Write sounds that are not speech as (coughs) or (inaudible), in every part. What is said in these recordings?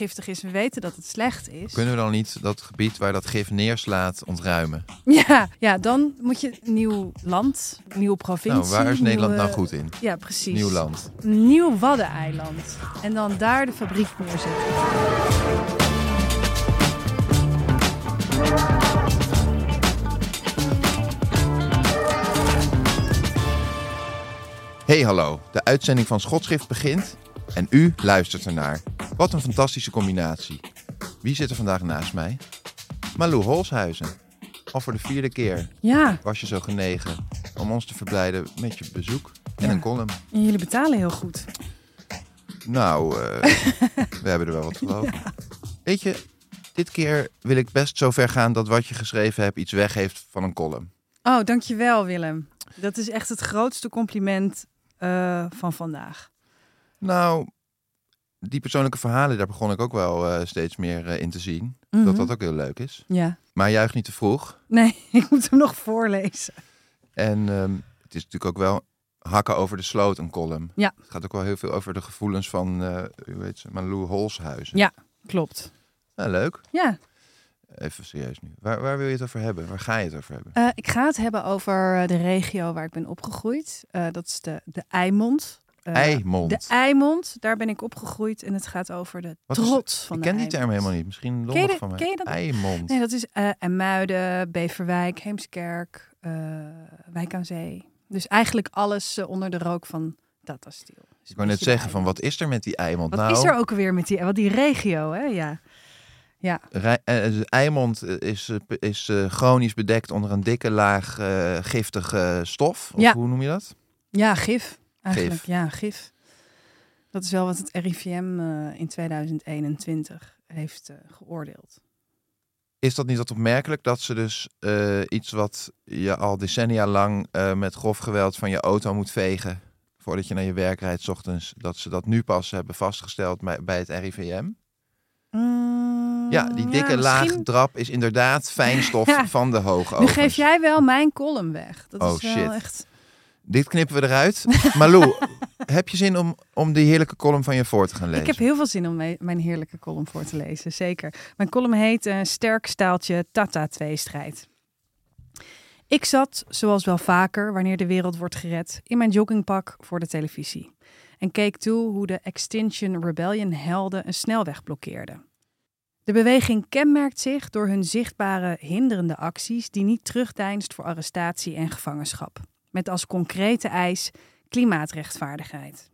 giftig is. We weten dat het slecht is. Kunnen we dan niet dat gebied waar dat gif neerslaat ontruimen? Ja, ja, dan moet je nieuw land, nieuwe provincie. Nou, waar is Nederland nieuwe- nou goed in? Ja, precies. Nieuw land. Nieuw Waddeneiland. En dan daar de fabriek neerzetten. Hey hallo, de uitzending van Schotschrift begint en u luistert ernaar. Wat een fantastische combinatie. Wie zit er vandaag naast mij? Malou Holshuizen. Al voor de vierde keer Ja, was je zo genegen om ons te verblijden met je bezoek en Ja. een column. en jullie betalen heel goed. Nou, eh, (laughs) we hebben er wel wat geloof. Weet je, dit keer wil ik best zo ver gaan dat wat je geschreven hebt iets weggeeft van een column. Oh, dankjewel Willem. Dat is echt het grootste compliment eh, van vandaag. Nou, die persoonlijke verhalen, daar begon ik ook wel eh, steeds meer eh, in te zien. Mhm. Dat dat ook heel leuk is. Ja. Maar juich niet te vroeg. Nee, (laughs) ik moet hem nog voorlezen. En ehm, het is natuurlijk ook wel hakken over de sloot, een column. Ja. Het gaat ook wel heel veel over de gevoelens van, eh u weet ze, Malou Holshuizen. Ja. Klopt. Nou, leuk. Ja, Even serieus nu. Waar, waar wil je het over hebben? Waar ga je het over hebben? Ik ga het hebben over de regio waar ik ben opgegroeid. Dat is de, de Eimond. Eh, Eimond. De Eimond, daar ben ik opgegroeid. En het gaat over de Wat is- trots van ik de ken die term helemaal niet. Misschien lollig van mij. ken je dat? Eimond. Nee, dat is eh Emuiden, Beverwijk, Heemskerk, eh, Wijk aan Zee. Dus eigenlijk alles onder de rook van Tata Steel. Dus ik wou net zeggen, van wat is er met die Eimond? Wat nou, is er ook weer met die, wat die regio, hè? Ja. Ja, Rij- dus Eimond is, is chronisch bedekt onder een dikke laag giftige stof. Of Ja. hoe noem je dat? ja gif. Eigenlijk, Gif. ja, gif. Dat is wel wat het RIVM eh, in 2021 heeft eh, geoordeeld. Is dat niet wat opmerkelijk dat ze dus eh, iets wat je al decennia lang met grof geweld van je auto moet vegen voordat je naar je werk rijdt 's ochtends, dat ze dat nu pas hebben vastgesteld bij, het RIVM? Mm, Ja, die dikke laag misschien- drap is inderdaad fijnstof (laughs) Ja. van de hoogovens. Nu geef jij wel mijn column weg. Dat Oh, is wel shit. echt... Dit knippen we eruit. (laughs) Malou, heb je zin om, om die heerlijke column van je voor te gaan lezen? Ik heb heel veel zin om mijn heerlijke column voor te lezen, zeker. Mijn column heet eh, Sterk staaltje Tata tweestrijd. Ik zat, zoals wel vaker wanneer de wereld wordt gered, in mijn joggingpak voor de televisie. En keek toe hoe de Extinction Rebellion helden een snelweg blokkeerden. De beweging kenmerkt zich door hun zichtbare hinderende acties die niet terugdeinst voor arrestatie en gevangenschap. Met als concrete eis klimaatrechtvaardigheid.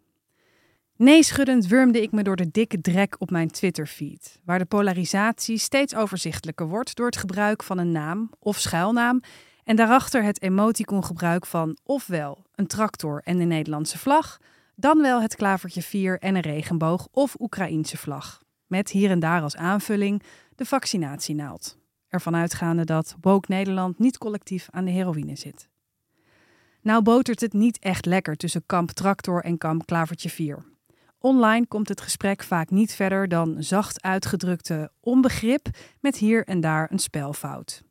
Neeschuddend wurmde ik me door de dikke drek op mijn Twitter-feed, waar de polarisatie steeds overzichtelijker wordt door het gebruik van een naam of schuilnaam en daarachter het emoticon-gebruik van ofwel een tractor en de Nederlandse vlag, dan wel het klavertje 4 en een regenboog of Oekraïense vlag, met hier en daar als aanvulling de vaccinatienaald. Ervan uitgaande dat woke Nederland niet collectief aan de heroïne zit. Nou botert het niet echt lekker tussen kamp Tractor en kamp Klavertje 4. Online komt het gesprek vaak niet verder dan zacht uitgedrukte onbegrip met hier en daar een spelfout.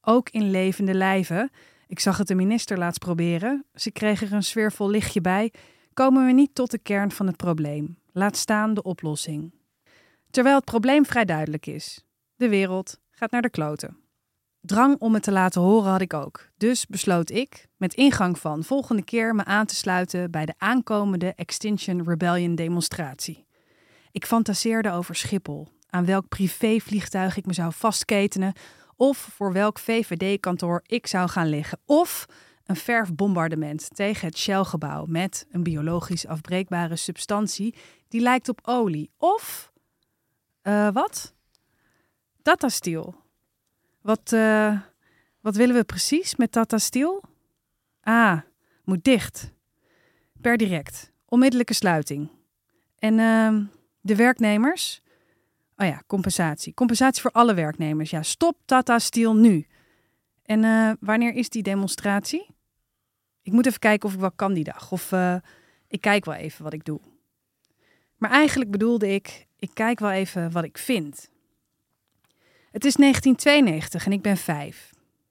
Ook in levende lijven, ik zag het de minister laatst proberen, ze kreeg er een sfeervol lichtje bij, komen we niet tot de kern van het probleem, laat staan de oplossing. Terwijl het probleem vrij duidelijk is. De wereld gaat naar de kloten. Drang om het te laten horen had ik ook. Dus besloot ik, met ingang van volgende keer, me aan te sluiten bij de aankomende Extinction Rebellion demonstratie. Ik fantaseerde over Schiphol, aan welk privévliegtuig ik me zou vastketenen, of voor welk VVD-kantoor ik zou gaan liggen, of een verfbombardement tegen het Shell-gebouw met een biologisch afbreekbare substantie die lijkt op olie, of uh, wat? Tata. Wat, uh, wat willen we precies met Tata Steel? Ah, moet dicht. Per direct. Onmiddellijke sluiting. En uh, de werknemers? Oh ja, compensatie. Compensatie voor alle werknemers. Ja, stop Tata Steel nu. En uh, wanneer is die demonstratie? Ik moet even kijken of ik wel kan die dag. Of uh, ik kijk wel even wat ik doe. Maar eigenlijk bedoelde ik, ik kijk wel even wat ik vind. Het is 1992 en ik ben vijf.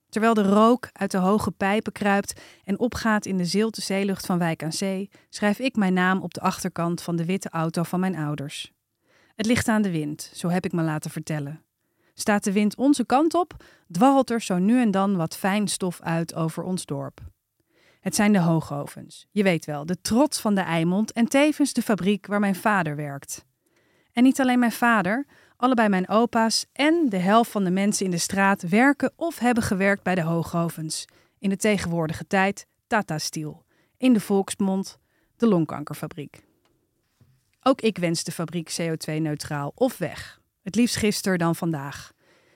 Terwijl de rook uit de hoge pijpen kruipt en opgaat in de zilte zeelucht van Wijk aan Zee, schrijf ik mijn naam op de achterkant van de witte auto van mijn ouders. Het ligt aan de wind, zo heb ik me laten vertellen. Staat de wind onze kant op, dwarrelt er zo nu en dan wat fijn stof uit over ons dorp. Het zijn de hoogovens, je weet wel, de trots van de Eimond en tevens de fabriek waar mijn vader werkt. En niet alleen mijn vader, allebei mijn opa's en de helft van de mensen in de straat werken of hebben gewerkt bij de hoogovens. In de tegenwoordige tijd Tata Steel, in de volksmond de longkankerfabriek. Ook ik wens de fabriek CO2-neutraal of weg. Het liefst gisteren dan vandaag.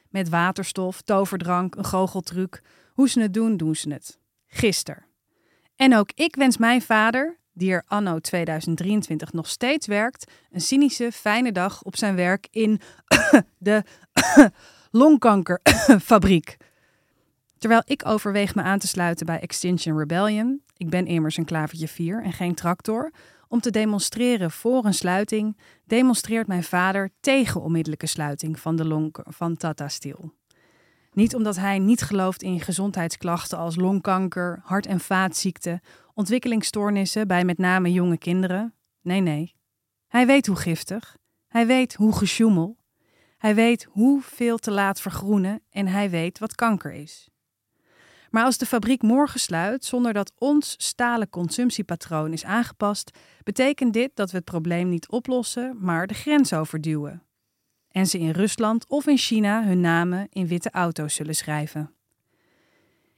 Met waterstof, toverdrank, een goocheltruc. Hoe ze het doen, doen ze het. Gisteren. En ook ik wens mijn vader, die er anno 2023 nog steeds werkt, een cynische, fijne dag op zijn werk in (coughs) de (coughs) longkankerfabriek. Terwijl ik overweeg me aan te sluiten bij Extinction Rebellion, ik ben immers een klavertje 4 en geen tractor, om te demonstreren voor een sluiting, demonstreert mijn vader tegen onmiddellijke sluiting van de long van Tata Steel. Niet omdat hij niet gelooft in gezondheidsklachten als longkanker, hart- en vaatziekten, ontwikkelingsstoornissen bij met name jonge kinderen. Nee, nee. Hij weet hoe giftig. Hij weet hoe gesjoemel. Hij weet hoeveel te laat vergroenen en hij weet wat kanker is. Maar als de fabriek morgen sluit zonder dat ons stalen consumptiepatroon is aangepast, betekent dit dat we het probleem niet oplossen, maar de grens overduwen en ze in Rusland of in China hun namen in witte auto's zullen schrijven.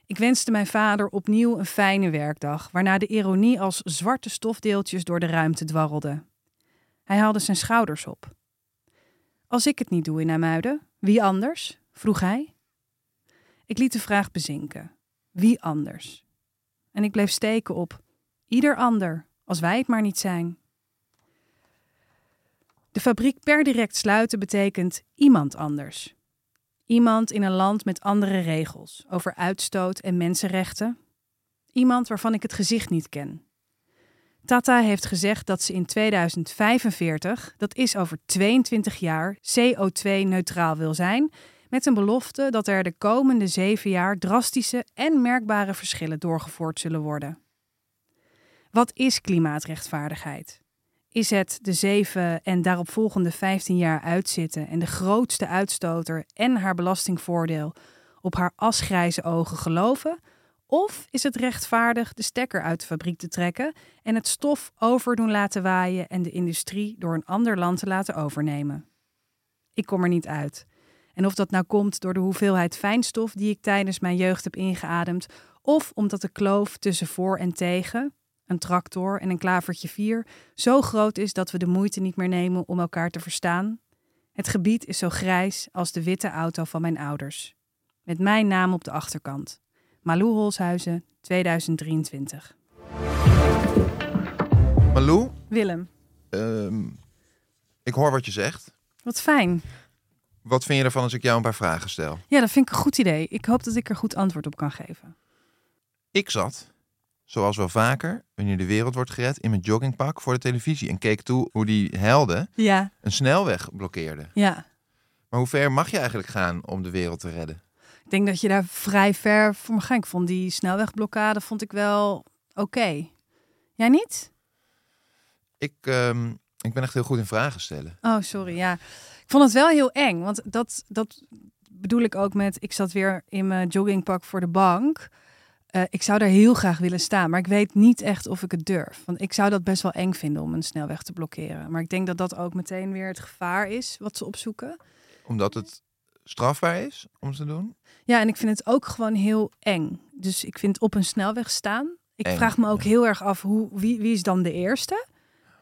Ik wenste mijn vader opnieuw een fijne werkdag, waarna de ironie als zwarte stofdeeltjes door de ruimte dwarrelde. Hij haalde zijn schouders op. Als ik het niet doe in Amuiden, wie anders? vroeg hij. Ik liet de vraag bezinken. Wie anders? En ik bleef steken op ieder ander, als wij het maar niet zijn. De fabriek per direct sluiten betekent iemand anders. Iemand in een land met andere regels over uitstoot en mensenrechten. Iemand waarvan ik het gezicht niet ken. Tata heeft gezegd dat ze in 2045, dat is over 22 jaar, CO2-neutraal wil zijn, met een belofte dat er de komende zeven jaar drastische en merkbare verschillen doorgevoerd zullen worden. Wat is klimaatrechtvaardigheid? Is het de zeven en daaropvolgende 15 jaar uitzitten en de grootste uitstoter en haar belastingvoordeel op haar asgrijze ogen geloven? Of is het rechtvaardig de stekker uit de fabriek te trekken en het stof over doen laten waaien en de industrie door een ander land te laten overnemen? Ik kom er niet uit. En of dat nou komt door de hoeveelheid fijnstof die ik tijdens mijn jeugd heb ingeademd, of omdat de kloof tussen voor en tegen, een tractor en een klavertje vier zo groot is dat we de moeite niet meer nemen om elkaar te verstaan? Het gebied is zo grijs als de witte auto van mijn ouders. Met mijn naam op de achterkant. Malou Holshuizen, 2023. Malou, Willem, ehm, ik hoor wat je zegt. wat fijn. Wat vind je ervan als ik jou een paar vragen stel? Ja, dat vind ik een goed idee. Ik hoop dat ik er goed antwoord op kan geven. Ik zat, zoals wel vaker, wanneer de wereld wordt gered, in mijn joggingpak voor de televisie en keek toe hoe die helden Ja, een snelweg blokkeerden. ja. Maar hoe ver mag je eigenlijk gaan om de wereld te redden? Ik denk dat je daar vrij ver voor mag gaan. Ik vond die snelwegblokkade vond ik wel oké. Jij niet? Ik, ehm, ik ben echt heel goed in vragen stellen. Oh, sorry. Ja, ik vond het wel heel eng, want dat, dat bedoel ik ook met, ik zat weer in mijn joggingpak voor de bank. Eh, ik zou daar heel graag willen staan, maar ik weet niet echt of ik het durf. Want ik zou dat best wel eng vinden om een snelweg te blokkeren. Maar ik denk dat dat ook meteen weer het gevaar is wat ze opzoeken. Omdat het strafbaar is om te doen? Ja, en ik vind het ook gewoon heel eng. Dus ik vind op een snelweg staan. Ik Eng, vraag me ook heel erg af hoe, wie, wie is dan de eerste?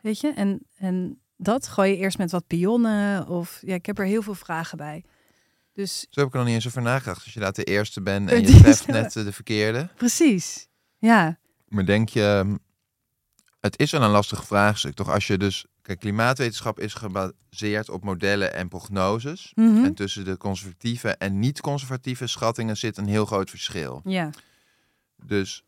Weet je? En, en dat gooi je eerst met wat pionnen. Of ja, ik heb er heel veel vragen bij. Dus Zo heb ik er nog niet eens over nagedacht. Als je daar de eerste bent Eh, en je treft net eh, de verkeerde. precies. Ja, Maar denk je, hm, het is wel een lastig vraagstuk. Toch als je dus, kijk, klimaatwetenschap is gebaseerd op modellen en prognoses. Mhm. En tussen de conservatieve en niet-conservatieve schattingen zit een heel groot verschil. ja, Dus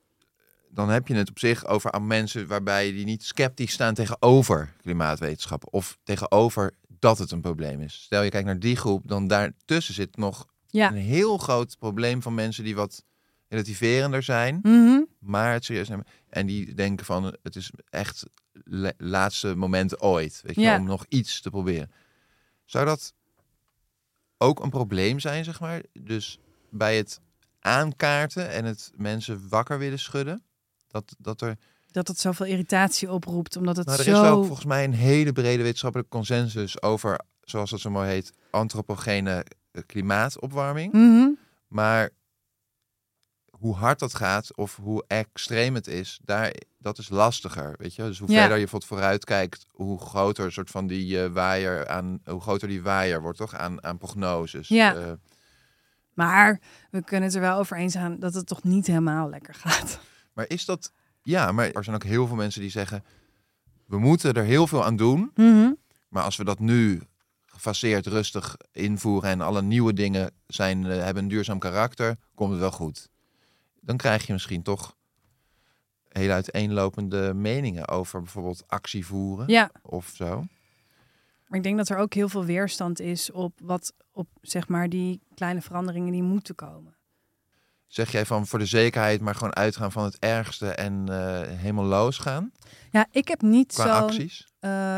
dan heb je het op zich over aan mensen waarbij die niet sceptisch staan tegenover klimaatwetenschap. Of tegenover dat het een probleem is. Stel je kijkt naar die groep, dan daartussen zit nog ja. een heel groot probleem van mensen die wat relativerender zijn, Mhm. maar het serieus nemen. En die denken van het is echt laatste moment ooit, weet je, Ja. om nog iets te proberen. Zou dat ook een probleem zijn, zeg maar? Dus bij het aankaarten en het mensen wakker willen schudden, dat, dat er Dat het zoveel irritatie oproept, omdat het nou, er zo... is wel volgens mij een hele brede wetenschappelijke consensus over, zoals dat zo mooi heet, antropogene eh, klimaatopwarming. Mhm. Maar hoe hard dat gaat of hoe extreem het is, daar, dat is lastiger. Weet je? Dus hoe Ja. verder je bijvoorbeeld vooruit kijkt, hoe groter een soort van die eh, waaier aan, hoe groter die waaier wordt toch aan, aan prognoses. Ja. Eh, Maar we kunnen het er wel over eens zijn dat het toch niet helemaal lekker gaat. maar is dat, ja, maar er zijn ook heel veel mensen die zeggen, we moeten er heel veel aan doen. Mhm. Maar als we dat nu gefaseerd rustig invoeren en alle nieuwe dingen zijn, eh, hebben een duurzaam karakter, komt het wel goed. Dan krijg je misschien toch hele uiteenlopende meningen over bijvoorbeeld actie voeren Ja, of zo. maar ik denk dat er ook heel veel weerstand is op wat op zeg maar die kleine veranderingen die moeten komen. Zeg jij van voor de zekerheid maar gewoon uitgaan van het ergste en eh, helemaal losgaan Ja, ik heb niet zo. acties?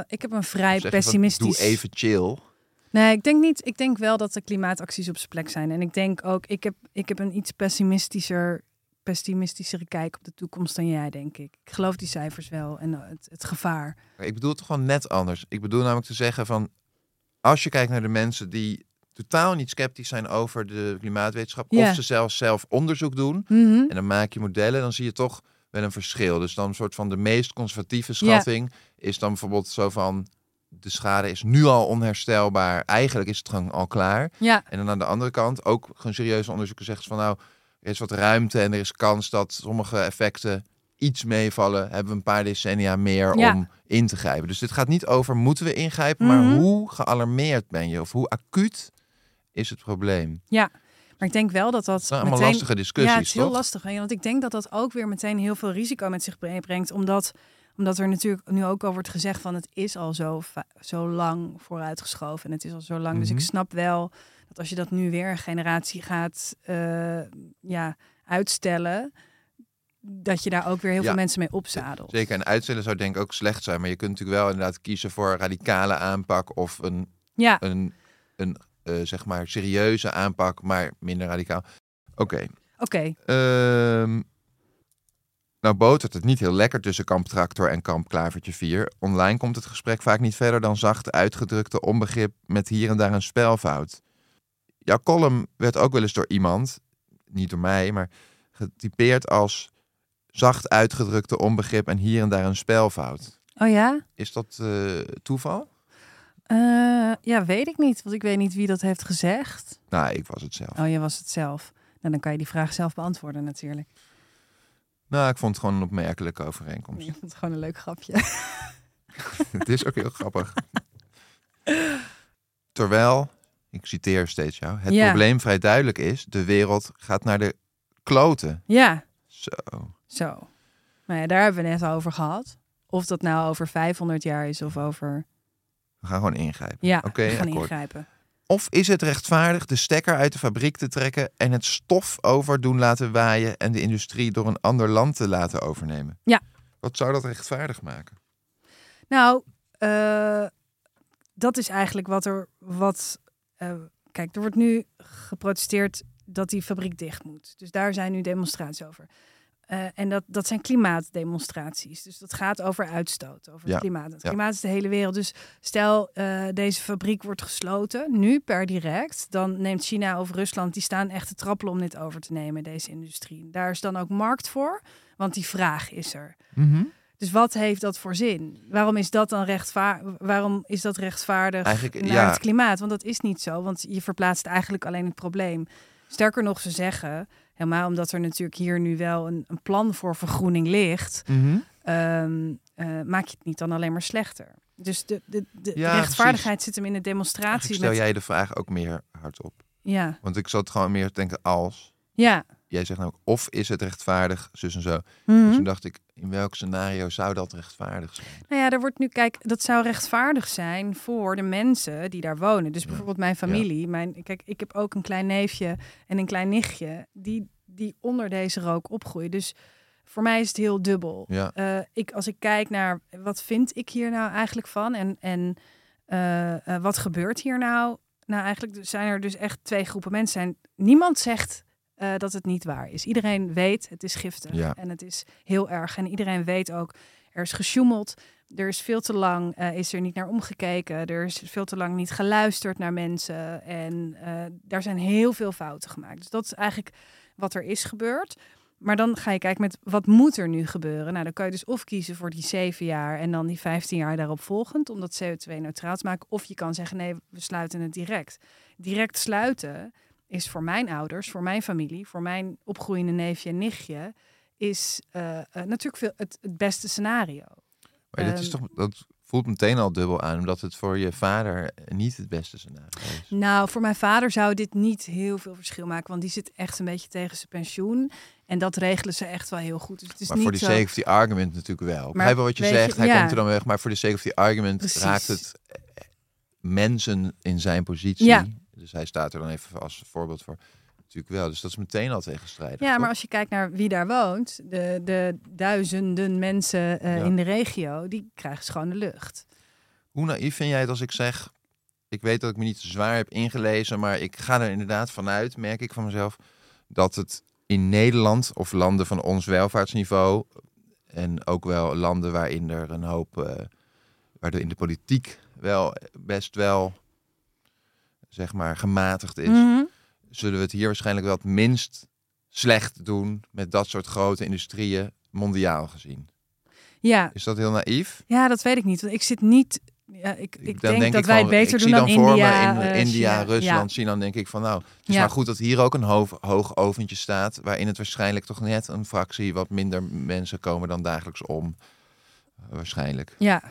ik heb een vrij van, pessimistisch. Doe even chill. Nee, ik denk niet. Ik denk wel dat de klimaatacties op zijn plek zijn. En ik denk ook, ik heb, ik heb een iets pessimistischer, pessimistischere kijk op de toekomst dan jij, denk ik. Ik geloof die cijfers wel en het, het gevaar. Ik bedoel het gewoon net anders. Ik bedoel namelijk te zeggen van, als je kijkt naar de mensen die totaal niet sceptisch zijn over de klimaatwetenschap, of ze zelfs zelf onderzoek doen, Mhm. en dan maak je modellen, dan zie je toch wel een verschil. Dus dan een soort van de meest conservatieve schatting is dan bijvoorbeeld zo van, de schade is nu al onherstelbaar, eigenlijk is het gewoon al klaar. Ja, En dan aan de andere kant, ook gewoon serieuze onderzoeken zeggen ze van nou, er is wat ruimte en er is kans dat sommige effecten iets meevallen. Hebben we een paar decennia meer Ja. om in te grijpen. Dus dit gaat niet over moeten we ingrijpen, Mhm. maar hoe gealarmeerd ben je? Of hoe acuut is het probleem? ja. Maar ik denk wel dat dat Dat zijn allemaal meteen... lastige discussies, Ja, het is heel toch? lastig. hè, Want ik denk dat dat ook weer meteen heel veel risico met zich brengt. Omdat, omdat er natuurlijk nu ook al wordt gezegd van het is al zo, zo lang vooruitgeschoven. En het is al zo lang. Dus ik Mhm. snap wel dat als je dat nu weer een generatie gaat eh, ja, uitstellen... dat je daar ook weer heel Ja. veel mensen mee opzadelt. Zeker, en uitstellen zou denk ik ook slecht zijn. Maar je kunt natuurlijk wel inderdaad kiezen voor radicale aanpak of een, Ja, een, een eh, zeg maar serieuze aanpak, maar minder radicaal. Oké, oké. Ehm, nou botert het niet heel lekker tussen kamp Tractor en kamp Klavertje 4. Online komt het gesprek vaak niet verder dan zacht uitgedrukte onbegrip met hier en daar een spelfout. Jouw column werd ook wel eens door iemand, niet door mij, maar getypeerd als zacht uitgedrukte onbegrip en hier en daar een spelfout. Oh ja? Is dat eh, toeval? Eh, ja, weet ik niet. Want ik weet niet wie dat heeft gezegd. Nou, ik was het zelf. Oh, je was het zelf. Nou, dan kan je die vraag zelf beantwoorden natuurlijk. Nou, ik vond het gewoon een opmerkelijke overeenkomst. Ik vond het gewoon een leuk grapje. (laughs) het is ook heel grappig. Terwijl, ik citeer steeds jou, het Ja. probleem vrij duidelijk is, de wereld gaat naar de kloten. Ja, Zo. zo. Nou ja, daar hebben we net over gehad. Of dat nou over 500 jaar is of over... We gaan gewoon ingrijpen. Ja, Oké, we gaan akkoord. ingrijpen. Of is het rechtvaardig de stekker uit de fabriek te trekken en het stof over doen laten waaien en de industrie door een ander land te laten overnemen? Ja. Wat zou dat rechtvaardig maken? Nou, eh, dat is eigenlijk wat er... Wat, eh, kijk, er wordt nu geprotesteerd dat die fabriek dicht moet. Dus daar zijn nu demonstraties over. Eh, en dat, dat zijn klimaatdemonstraties. Dus dat gaat over uitstoot, over Ja, het klimaat. Het ja. klimaat is de hele wereld. Dus stel, eh, deze fabriek wordt gesloten, nu per direct. Dan neemt China of Rusland, die staan echt te trappelen om dit over te nemen, deze industrie. Daar is dan ook markt voor, want die vraag is er. Dus wat heeft dat voor zin? Waarom is dat dan rechtvaardig? Waarom is dat rechtvaardig Eigenlijk, naar ja. het klimaat? Want dat is niet zo, want je verplaatst eigenlijk alleen het probleem. Sterker nog, ze zeggen, helemaal omdat er natuurlijk hier nu wel een, een plan voor vergroening ligt, Mhm. ehm, eh, maak je het niet dan alleen maar slechter. Dus de, de, de Ja, rechtvaardigheid zit hem in de demonstratie. Eigenlijk stel Met, jij de vraag ook meer hardop. ja, Want ik zat gewoon meer te denken als. ja. Jij zegt namelijk, of is het rechtvaardig, zus en zo. Mhm. Dus toen dacht ik, in welk scenario zou dat rechtvaardig zijn? Nou ja, er wordt nu, kijk, dat zou rechtvaardig zijn voor de mensen die daar wonen. Dus bijvoorbeeld mijn familie. Mijn, kijk, ik heb ook een klein neefje en een klein nichtje die, die onder deze rook opgroeien. Dus voor mij is het heel dubbel. Ja. Eh, ik, als ik kijk naar wat vind ik hier nou eigenlijk van en, en eh, eh, wat gebeurt hier nou? Nou, eigenlijk zijn er dus echt twee groepen mensen. Zijn, niemand zegt eh, dat het niet waar is. Iedereen weet het is giftig Ja. en het is heel erg. En iedereen weet ook er is gesjoemeld. Er is veel te lang eh, is er niet naar omgekeken. Er is veel te lang niet geluisterd naar mensen. En eh, daar zijn heel veel fouten gemaakt. Dus dat is eigenlijk wat er is gebeurd. Maar dan ga je kijken met wat moet er nu gebeuren? Nou, dan kan je dus of kiezen voor die zeven jaar en dan die 15 jaar daarop volgend, om dat CO2-neutraal te maken. Of je kan zeggen, nee, we sluiten het direct. Direct sluiten is voor mijn ouders, voor mijn familie, voor mijn opgroeiende neefje en nichtje, is eh, eh, natuurlijk veel, het, het beste scenario. Maar dit is Ehm, toch, dat voelt meteen al dubbel aan, omdat het voor je vader niet het beste scenario is. Nou, voor mijn vader zou dit niet heel veel verschil maken, want die zit echt een beetje tegen zijn pensioen. En dat regelen ze echt wel heel goed. Dus het is Maar niet voor die zo... the argument natuurlijk wel. Begrijp wel wat je zegt, hij ja. komt er dan weg. Maar voor de the argument Precies. raakt het eh, mensen in zijn positie. Ja. Dus hij staat er dan even als voorbeeld voor. Natuurlijk wel. Dus dat is meteen al tegenstrijdig. Ja, maar als je kijkt naar wie daar woont, de, de duizenden mensen eh, Ja. in de regio, die krijgen schone lucht. Hoe naïef vind jij het als ik zeg... Ik weet dat ik me niet te zwaar heb ingelezen, maar ik ga er inderdaad vanuit, merk ik van mezelf, dat het in Nederland of landen van ons welvaartsniveau en ook wel landen waarin er een hoop, eh waardoor in de politiek wel best wel, zeg maar, gematigd is, Mhm. zullen we het hier waarschijnlijk wel het minst slecht doen met dat soort grote industrieën, mondiaal gezien. Ja. Is dat heel naïef? ja, dat weet ik niet. Want ik zit niet. Ja, ik, ik denk, dat ik wij het beter doen dan India. me in eh, India, China. Rusland, China, dan denk ik van nou, het is Ja. maar goed dat hier ook een hoog, hoog oventje staat, waarin het waarschijnlijk toch net een fractie wat minder mensen komen dan dagelijks om. Waarschijnlijk. Ja.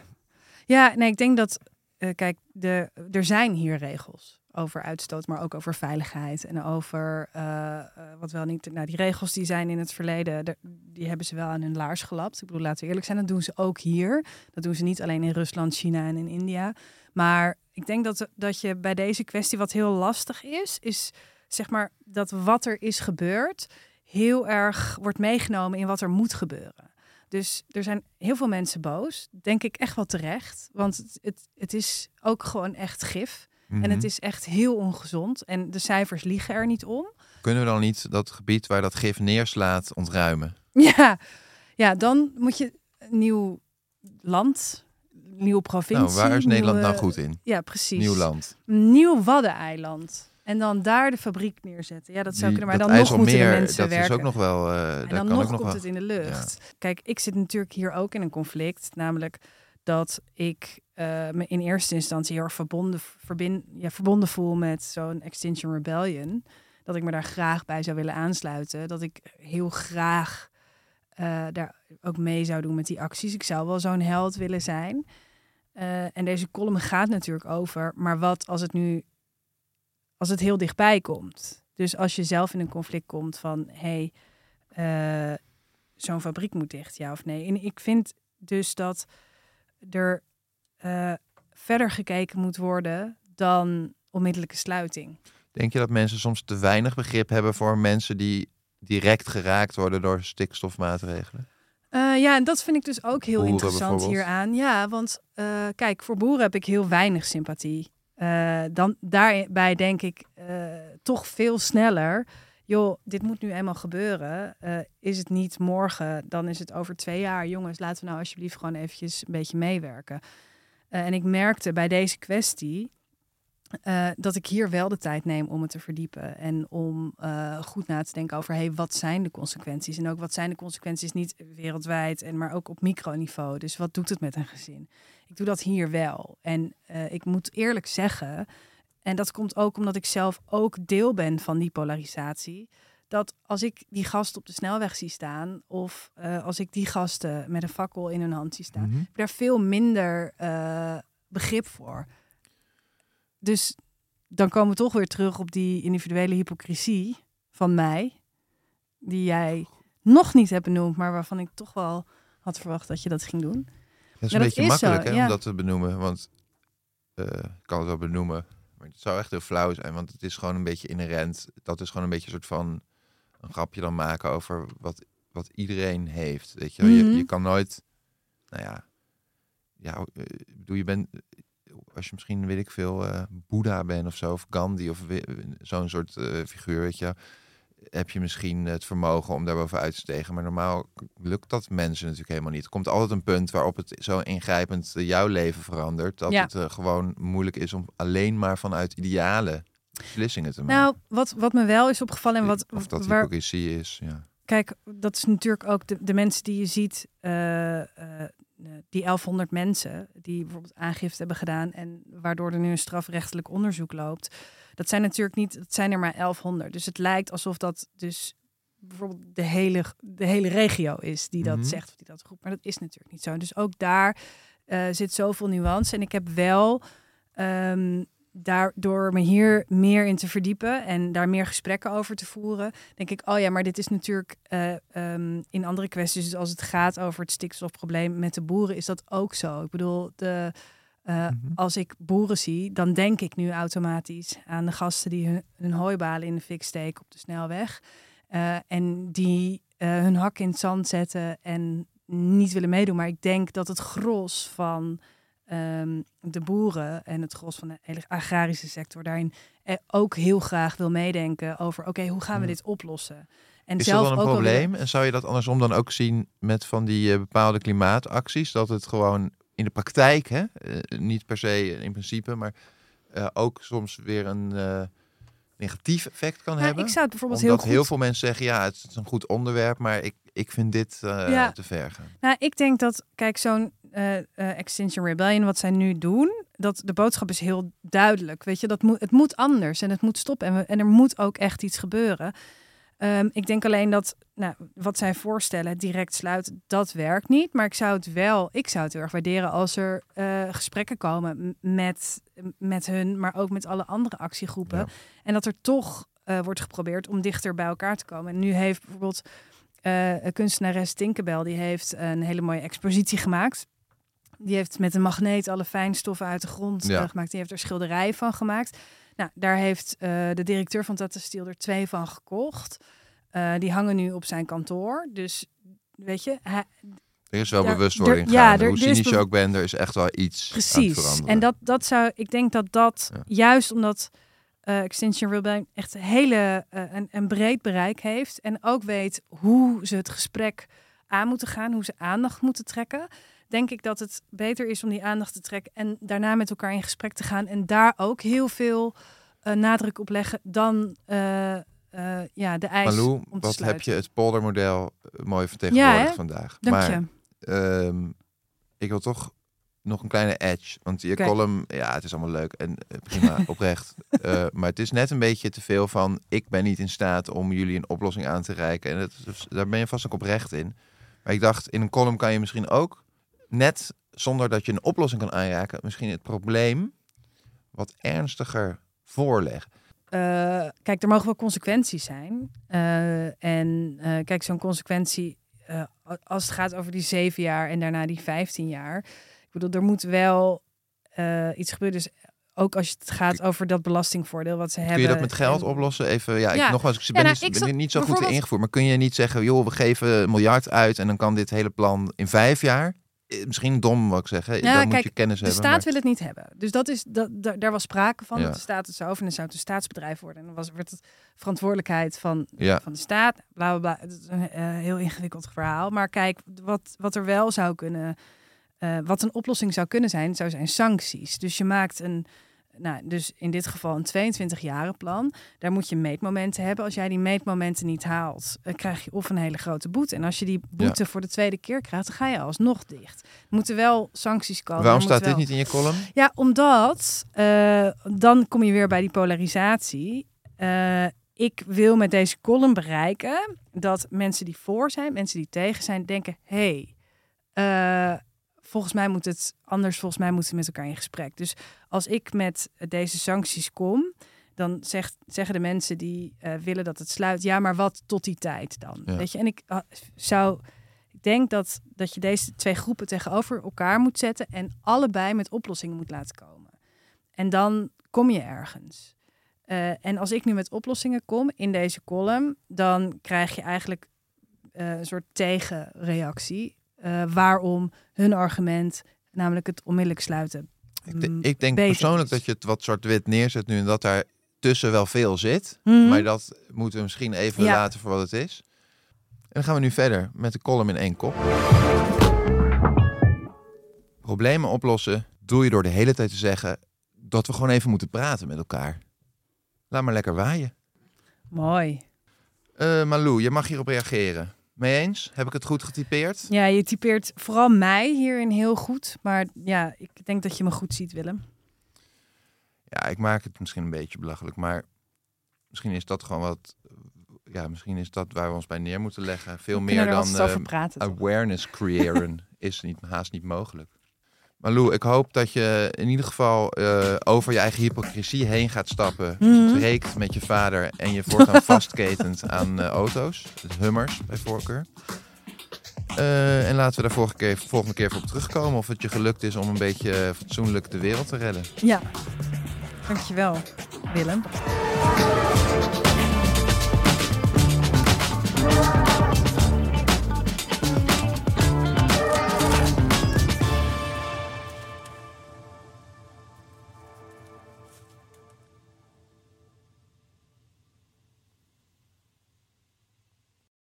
Ja, nee, ik denk dat. eh, kijk, de, er zijn hier regels over uitstoot, maar ook over veiligheid en over eh, eh, wat wel niet. Nou, die regels die zijn in het verleden, de- die hebben ze wel aan hun laars gelapt. Ik bedoel, laten we eerlijk zijn, dat doen ze ook hier. Dat doen ze niet alleen in Rusland, China en in India. Maar ik denk dat, dat je bij deze kwestie, wat heel lastig is, is zeg maar dat wat er is gebeurd heel erg wordt meegenomen in wat er moet gebeuren. Dus er zijn heel veel mensen boos, denk ik echt wel terecht. Want het, het is ook gewoon echt gif. En Mhm. het is echt heel ongezond. En de cijfers liegen er niet om. Kunnen we dan niet dat gebied waar dat gif neerslaat ontruimen? (laughs) Ja, ja dan moet je nieuw land, nieuwe provincie. nou, waar is Nederland nieuwe- nou goed in? Ja, precies. Nieuw land. Nieuw Waddeneiland. En dan daar de fabriek neerzetten. Ja, dat zou Die- kunnen. Maar dat dan nog moeten de mensen dat werken. is ook nog wel. eh, En dan kan nog ook nog komt wel. het in de lucht. Kijk, ik zit natuurlijk hier ook in een conflict. Namelijk dat ik eh, me in eerste instantie heel erg verbonden, verbin, ja, verbonden voel met zo'n Extinction Rebellion. Dat ik me daar graag bij zou willen aansluiten. Dat ik heel graag eh, daar ook mee zou doen met die acties. Ik zou wel zo'n held willen zijn. Eh, en deze column gaat natuurlijk over, maar wat als het nu, als het heel dichtbij komt? Dus als je zelf in een conflict komt van, hé, hey, zo'n fabriek moet dicht, ja of nee. En ik vind dus dat er eh, verder gekeken moet worden dan onmiddellijke sluiting. Denk je dat mensen soms te weinig begrip hebben voor mensen die direct geraakt worden door stikstofmaatregelen? Eh, ja, en dat vind ik dus ook heel Boeren interessant hieraan. Ja, want eh, kijk, voor boeren heb ik heel weinig sympathie. dan daarbij denk ik toch veel sneller. Joh, dit moet nu eenmaal gebeuren. Eh, is het niet morgen, dan is het over twee jaar. Jongens, laten we nou alsjeblieft gewoon eventjes een beetje meewerken. Eh, en ik merkte bij deze kwestie eh, dat ik hier wel de tijd neem om het te verdiepen. En om goed na te denken over, hey, wat zijn de consequenties? En ook wat zijn de consequenties niet wereldwijd, en maar ook op microniveau. Dus wat doet het met een gezin? Ik doe dat hier wel. En ik moet eerlijk zeggen, en dat komt ook omdat ik zelf ook deel ben van die polarisatie. Dat als ik die gasten op de snelweg zie staan, of eh, als ik die gasten met een fakkel in hun hand zie staan, Mhm. heb ik daar veel minder eh, begrip voor. Dus dan komen we toch weer terug op die individuele hypocrisie van mij, die jij nog niet hebt benoemd, maar waarvan ik toch wel had verwacht dat je dat ging doen. Dat is een dat beetje is zo, makkelijk hè, ja. om dat te benoemen. Want eh, ik kan het wel benoemen. Maar het zou echt heel flauw zijn. Want het is gewoon een beetje inherent. Dat is gewoon een beetje een soort van een grapje dan maken over wat, wat iedereen heeft. Weet je, wel. Mhm. je, je kan nooit. Nou ja. Ja, eh, bedoel, je bent. Als je misschien, weet ik veel, eh Boeddha bent of zo, of Gandhi of zo'n soort eh, figuur, weet je, heb je misschien het vermogen om daarboven uit te stegen. Maar normaal lukt dat mensen natuurlijk helemaal niet. Er komt altijd een punt waarop het zo ingrijpend jouw leven verandert, dat Ja. het eh, gewoon moeilijk is om alleen maar vanuit idealen beslissingen te maken. Nou, wat, wat me wel is opgevallen en wat, of dat waar, hypocrisie is, ja. Kijk, dat is natuurlijk ook de, de mensen die je ziet, eh, eh, die 1100 mensen die bijvoorbeeld aangifte hebben gedaan en waardoor er nu een strafrechtelijk onderzoek loopt. Dat zijn natuurlijk niet, dat zijn er maar 1100. Dus het lijkt alsof dat dus bijvoorbeeld de hele, de hele regio is die dat Mhm. zegt of die dat roept. Maar dat is natuurlijk niet zo. Dus ook daar eh, zit zoveel nuance. En ik heb wel ehm, daardoor me hier meer in te verdiepen en daar meer gesprekken over te voeren, denk ik, oh ja, maar dit is natuurlijk eh, ehm, in andere kwesties, dus als het gaat over het stikstofprobleem met de boeren, is dat ook zo. Ik bedoel, de, eh, Mhm. als ik boeren zie, dan denk ik nu automatisch aan de gasten die hun, hun hooibalen in de fik steken op de snelweg. eh, en die hun hak in het zand zetten en niet willen meedoen. Maar ik denk dat het gros van ehm, de boeren en het gros van de hele agrarische sector daarin eh, ook heel graag wil meedenken over, oké, hoe gaan we Ja. dit oplossen? En Is dat dan een weer- probleem? En zou je dat andersom dan ook zien met van die eh, bepaalde klimaatacties? Dat het gewoon in de praktijk, hè? eh, niet per se in principe, maar ook soms weer een negatief effect kan Nou, hebben? ik zou het bijvoorbeeld Omdat heel goed... heel veel mensen zeggen, ja, het is een goed onderwerp, maar ik, ik vind dit Ja. te ver gaan. Nou, ik denk dat, kijk, zo'n eh, Extinction Rebellion, wat zij nu doen, dat de boodschap is heel duidelijk. Weet je, dat moet, het moet anders en het moet stoppen en, we, en er moet ook echt iets gebeuren. Ehm, ik denk alleen dat nou, wat zij voorstellen, direct sluiten, dat werkt niet. Maar ik zou het wel, ik zou het heel erg waarderen als er eh, gesprekken komen met, met hun, maar ook met alle andere actiegroepen. Ja. En dat er toch wordt geprobeerd om dichter bij elkaar te komen. En nu heeft bijvoorbeeld eh kunstenares Tinkerbell, die heeft een hele mooie expositie gemaakt. Die heeft met een magneet alle fijnstoffen uit de grond Ja. eh, gemaakt. Die heeft er schilderijen van gemaakt. Nou, daar heeft eh, de directeur van Tata Steel er twee van gekocht. Eh, die hangen nu op zijn kantoor. Dus weet je, hij, Er is wel Ja, bewustwording er- ja, er- Hoe is cynisch je ook bent, er is echt wel iets Precies. En dat, dat zou, ik denk dat dat Ja. juist omdat eh, Extinction Rebellion echt een hele een, een breed bereik heeft en ook weet hoe ze het gesprek aan moeten gaan, hoe ze aandacht moeten trekken, denk ik dat het beter is om die aandacht te trekken en daarna met elkaar in gesprek te gaan en daar ook heel veel eh, nadruk op leggen dan eh, eh, ja, de eis Malou, om te wat heb je het poldermodel mooi vertegenwoordigd vandaag. Dank maar je. ehm, ik wil toch nog een kleine edge. Want je Oké. column, ja, het is allemaal leuk en prima, (laughs) oprecht. Maar het is net een beetje te veel van... ik ben niet in staat om jullie een oplossing aan te reiken. En het, is- daar ben je vast ook oprecht in. Maar ik dacht, in een column kan je misschien ook... net zonder dat je een oplossing kan aanraken... misschien het probleem wat ernstiger voorleggen. Eh, kijk, er mogen wel consequenties zijn. Eh, en eh, kijk, zo'n consequentie, als het gaat over die zeven jaar en daarna die 15 jaar. Ik bedoel, er moet wel iets gebeuren. Dus ook als het gaat over dat belastingvoordeel wat ze hebben. Kun je dat met geld en- oplossen? Even, ja, ik, Ja. nogmaals, ik Ja, ben, nou, niet, ik ben niet zo goed ingevoerd. Maar kun je niet zeggen, joh, we geven een miljard uit en dan kan dit hele plan in vijf jaar. Eh, misschien dom wat ik zeggen. Ja, dan moet je kennis De hebben. staat maar- wil het niet hebben. Dus dat is, dat, daar, was sprake van. Ja. Dat de staat het zou over en dan zou het een staatsbedrijf worden. En dan was, werd het verantwoordelijkheid van, Ja. van de staat. Bla, bla, bla. Het is een eh, heel ingewikkeld verhaal. Maar kijk, wat, wat er wel zou kunnen... eh, wat een oplossing zou kunnen zijn, zou zijn sancties. Dus je maakt een... Nou, dus in dit geval een 22-jaren plan. Daar moet je meetmomenten hebben. Als jij die meetmomenten niet haalt, dan krijg je of een hele grote boete. En als je die boete voor de tweede keer krijgt, dan ga je alsnog dicht. Er moeten wel sancties komen. Waarom staat dit niet in je column? ja, omdat eh, dan kom je weer bij die polarisatie. Eh, ik wil met deze column bereiken dat mensen die voor zijn, mensen die tegen zijn, denken: hé, hey, eh, volgens mij moet het anders, volgens mij moeten we met elkaar in gesprek. Dus als ik met deze sancties kom, dan zegt, zeggen de mensen die eh, willen dat het sluit, ja, maar wat tot die tijd dan? Ja. Weet je, en ik ah, zou. Ik denk dat, dat je deze twee groepen tegenover elkaar moet zetten en allebei met oplossingen moet laten komen. En dan kom je ergens. Eh, en als ik nu met oplossingen kom in deze column, dan krijg je eigenlijk eh, een soort tegenreactie. Eh, waarom hun argument, namelijk het onmiddellijk sluiten. Ik, de- mm, ik denk persoonlijk is. dat je het wat zwart-wit neerzet nu en dat daar tussen wel veel zit. Mhm. Maar dat moeten we misschien even Ja. laten voor wat het is. En dan gaan we nu verder met de column in één kop. Problemen oplossen doe je door de hele tijd te zeggen dat we gewoon even moeten praten met elkaar. Laat maar lekker waaien. Mooi. Eh Malou, je mag hierop reageren. Mee eens? Heb ik het goed getypeerd? Ja, je typeert vooral mij hierin heel goed. Maar ja, ik denk dat je me goed ziet, Willem. Ja, ik maak het misschien een beetje belachelijk, maar misschien is dat gewoon wat. Ja, misschien is dat waar we ons bij neer moeten leggen. Veel meer er dan eh, praten. awareness creëren (laughs) is niet, haast niet mogelijk. Maar Lou, ik hoop dat je in ieder geval eh, over je eigen hypocrisie heen gaat stappen. Mhm. Spreekt met je vader en je voortaan (laughs) vastketent aan eh, auto's. Dus Hummers bij voorkeur. Eh, en laten we daar volgende keer, volgende keer even op terugkomen. Of het je gelukt is om een beetje fatsoenlijk de wereld te redden. Ja, dankjewel, Willem.